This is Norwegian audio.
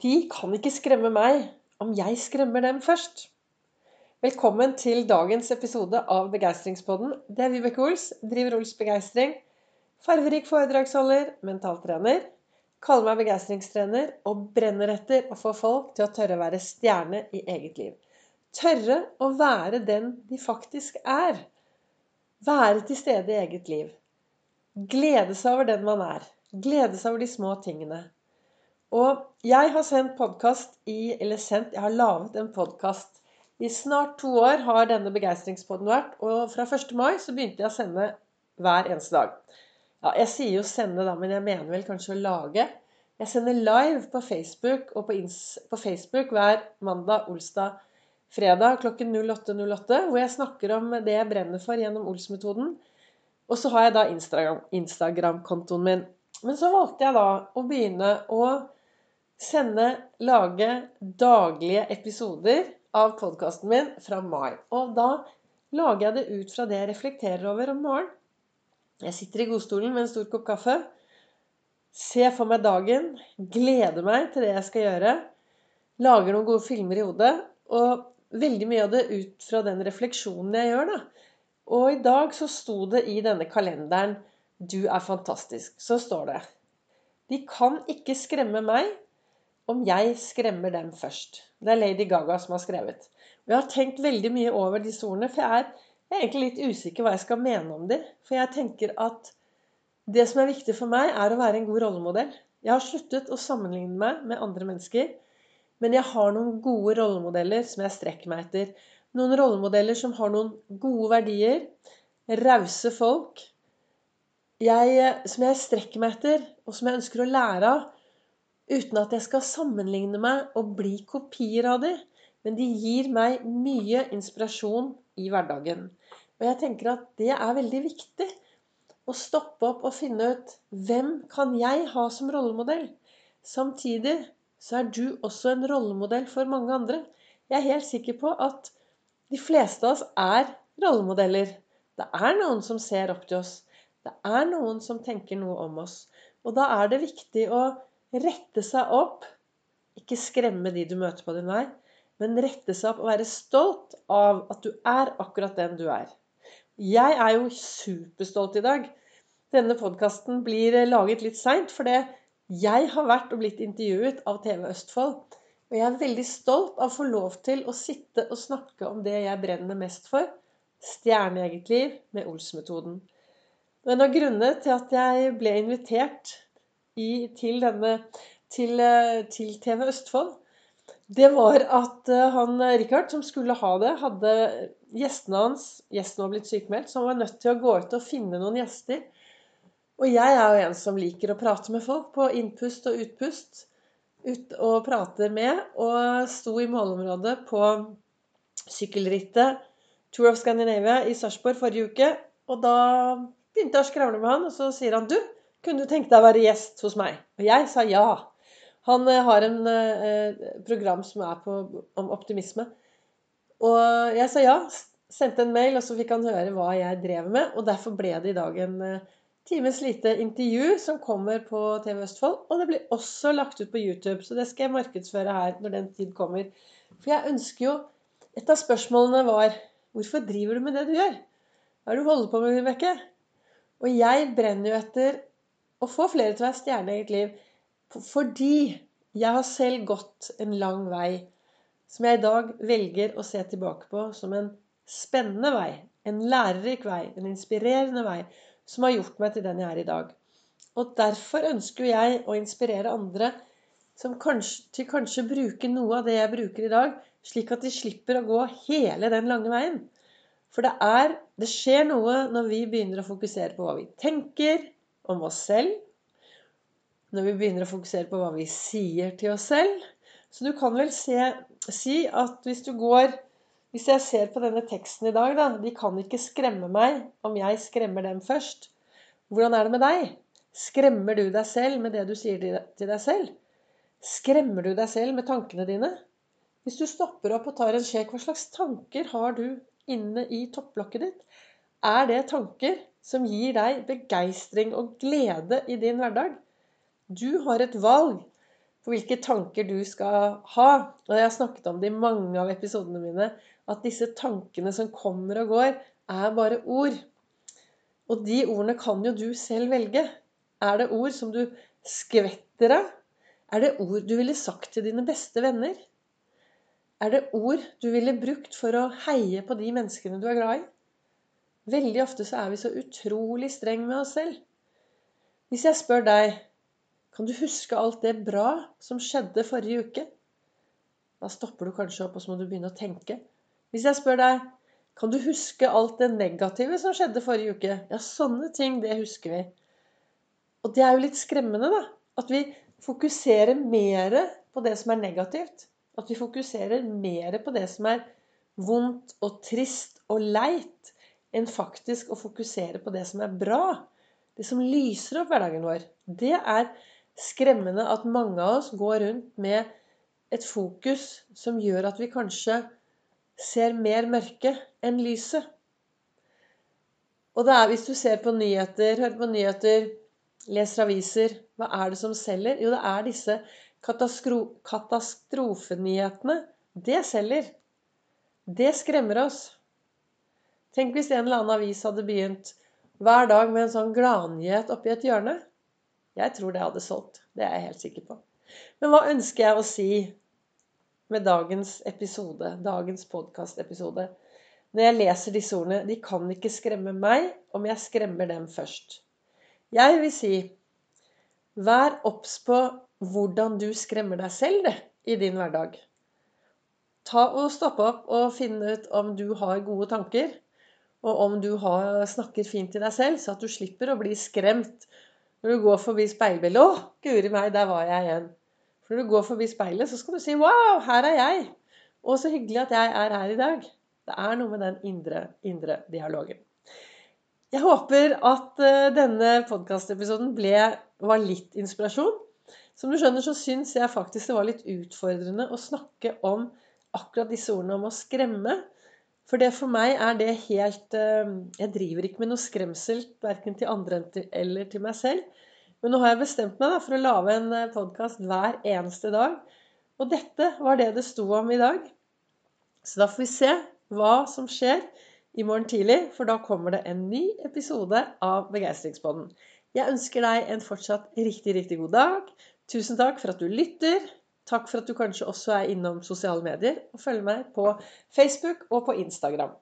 De kan ikke skremme meg om jeg skremmer dem først. Velkommen til dagens episode av Begeistringspodden. Det er Vibeke Ols, driver Ols Begeistring. Farverik foredragsholder, mentaltrener. Kaller meg begeistringstrener og brenner etter å få folk til å tørre å være stjerne i eget liv. Tørre å være den de faktisk er. Være til stede i eget liv. Glede seg over den man er. Glede seg over de små tingene. Og jeg har sendt podkast i Eller sendt Jeg har laget en podkast. I snart to år har denne begeistringspodden vært. Og fra 1. mai så begynte jeg å sende hver eneste dag. Ja, jeg sier jo 'sende', da, men jeg mener vel kanskje å lage. Jeg sender live på Facebook på, på Facebook hver mandag, olsdag, fredag klokken 08.08, 08, hvor jeg snakker om det jeg brenner for gjennom Ols-metoden. Og så har jeg da Instagram-kontoen min. Men så valgte jeg da å begynne å sende, lage daglige episoder av podkasten min fra mai. Og da lager jeg det ut fra det jeg reflekterer over om morgenen. Jeg sitter i godstolen med en stor kopp kaffe. Ser for meg dagen. Gleder meg til det jeg skal gjøre. Lager noen gode filmer i hodet. Og veldig mye av det ut fra den refleksjonen jeg gjør, da. Og i dag så sto det i denne kalenderen 'Du er fantastisk'. Så står det. De kan ikke skremme meg om jeg skremmer dem først. Det er Lady Gaga som har skrevet. Jeg har tenkt veldig mye over disse ordene, for jeg er, jeg er egentlig litt usikker hva jeg skal mene om dem. For jeg tenker at det som er viktig for meg, er å være en god rollemodell. Jeg har sluttet å sammenligne meg med andre mennesker, men jeg har noen gode rollemodeller som jeg strekker meg etter. Noen rollemodeller som har noen gode verdier, rause folk, jeg, som jeg strekker meg etter, og som jeg ønsker å lære av uten at jeg skal sammenligne meg og bli kopier av dem. Men de gir meg mye inspirasjon i hverdagen. Og jeg tenker at det er veldig viktig. Å stoppe opp og finne ut hvem kan jeg ha som rollemodell? Samtidig så er du også en rollemodell for mange andre. Jeg er helt sikker på at de fleste av oss er rollemodeller. Det er noen som ser opp til oss. Det er noen som tenker noe om oss. Og da er det viktig å rette seg opp. Ikke skremme de du møter på din vei, men rette seg opp og være stolt av at du er akkurat den du er. Jeg er jo superstolt i dag. Denne podkasten blir laget litt seint, fordi jeg har vært og blitt intervjuet av TV Østfold. Og jeg er veldig stolt av å få lov til å sitte og snakke om det jeg brenner mest for. Stjerne liv med Ols-metoden. En av grunnene til at jeg ble invitert i, til, denne, til, eh, til, TV Østfold, det var at eh, han eh, Richard, som skulle ha det, hadde gjestene hans Gjesten var blitt sykemeldt, så han var nødt til å gå ut og finne noen gjester. Og jeg er jo en som liker å prate med folk på innpust og utpust. Ut og prater med. Og sto i målområdet på sykkelrittet Tour of Scandinavia i Sarpsborg forrige uke. Og da begynte jeg å skravle med han, og så sier han du, kunne du tenke deg å være gjest hos meg? Og jeg sa ja. Han eh, har en eh, program som er på, om optimisme. Og jeg sa ja. Sendte en mail, og så fikk han høre hva jeg drev med. Og derfor ble det i dag en eh, times lite intervju som kommer på TV Østfold. Og det blir også lagt ut på YouTube, så det skal jeg markedsføre her når den tid kommer. For jeg ønsker jo Et av spørsmålene var Hvorfor driver du med det du gjør? Hva er det du holder på med, Vibeke? Og jeg brenner jo etter å få flere til å være stjerne i eget liv fordi jeg har selv gått en lang vei som jeg i dag velger å se tilbake på som en spennende vei, en lærerik vei, en inspirerende vei, som har gjort meg til den jeg er i dag. Og derfor ønsker jeg å inspirere andre kanskje, til kanskje bruke noe av det jeg bruker i dag, slik at de slipper å gå hele den lange veien. For det er Det skjer noe når vi begynner å fokusere på hva vi tenker, om oss selv. Når vi begynner å fokusere på hva vi sier til oss selv. Så du kan vel se, si at hvis du går Hvis jeg ser på denne teksten i dag, da De kan ikke skremme meg om jeg skremmer dem først. Hvordan er det med deg? Skremmer du deg selv med det du sier til deg selv? Skremmer du deg selv med tankene dine? Hvis du stopper opp og tar en sjekk, hva slags tanker har du inne i topplokket ditt? Er det tanker som gir deg begeistring og glede i din hverdag. Du har et valg på hvilke tanker du skal ha. Og jeg har snakket om det i mange av episodene mine, at disse tankene som kommer og går, er bare ord. Og de ordene kan jo du selv velge. Er det ord som du skvetter av? Er det ord du ville sagt til dine beste venner? Er det ord du ville brukt for å heie på de menneskene du er glad i? Veldig ofte så er vi så utrolig streng med oss selv. Hvis jeg spør deg kan du huske alt det bra som skjedde forrige uke? Da stopper du kanskje opp, og så må du begynne å tenke. Hvis jeg spør deg kan du huske alt det negative som skjedde forrige uke? Ja, sånne ting, det husker vi. Og det er jo litt skremmende, da. At vi fokuserer mer på det som er negativt. At vi fokuserer mer på det som er vondt og trist og leit, enn faktisk å fokusere på det som er bra. Det som lyser opp hverdagen vår. Det er skremmende at mange av oss går rundt med et fokus som gjør at vi kanskje ser mer mørke enn lyset. Og det er hvis du ser på nyheter, hører på nyheter, leser aviser Hva er det som selger? Jo, det er disse katastrofenyhetene. Det selger. Det skremmer oss. Tenk hvis en eller annen avis hadde begynt hver dag med en sånn gladnyhet oppi et hjørne. Jeg tror det hadde solgt. Det er jeg helt sikker på. Men hva ønsker jeg å si med dagens episode, dagens podkastepisode? Når jeg leser disse ordene De kan ikke skremme meg om jeg skremmer dem først. Jeg vil si Vær obs på hvordan du skremmer deg selv det, i din hverdag. Ta og Stopp opp og finne ut om du har gode tanker, og om du har, snakker fint til deg selv, så at du slipper å bli skremt når du går forbi speilbildet 'Å, guri meg, der var jeg igjen'. For når du går forbi speilet, så skal du si 'Wow, her er jeg'. Og så hyggelig at jeg er her i dag. Det er noe med den indre, indre dialogen. Jeg håper at uh, denne podkastepisoden var litt inspirasjon. Som du skjønner, så syns jeg faktisk det var litt utfordrende å snakke om akkurat disse ordene om å skremme. For det for meg er det helt eh, Jeg driver ikke med noe skremsel verken til andre eller til meg selv. Men nå har jeg bestemt meg da, for å lage en eh, podkast hver eneste dag. Og dette var det det sto om i dag. Så da får vi se hva som skjer i morgen tidlig, for da kommer det en ny episode av Begeistringspodden. Jeg ønsker deg en fortsatt riktig, riktig god dag. Tusen takk for at du lytter. Takk for at du kanskje også er innom sosiale medier og følger meg på Facebook og på Instagram.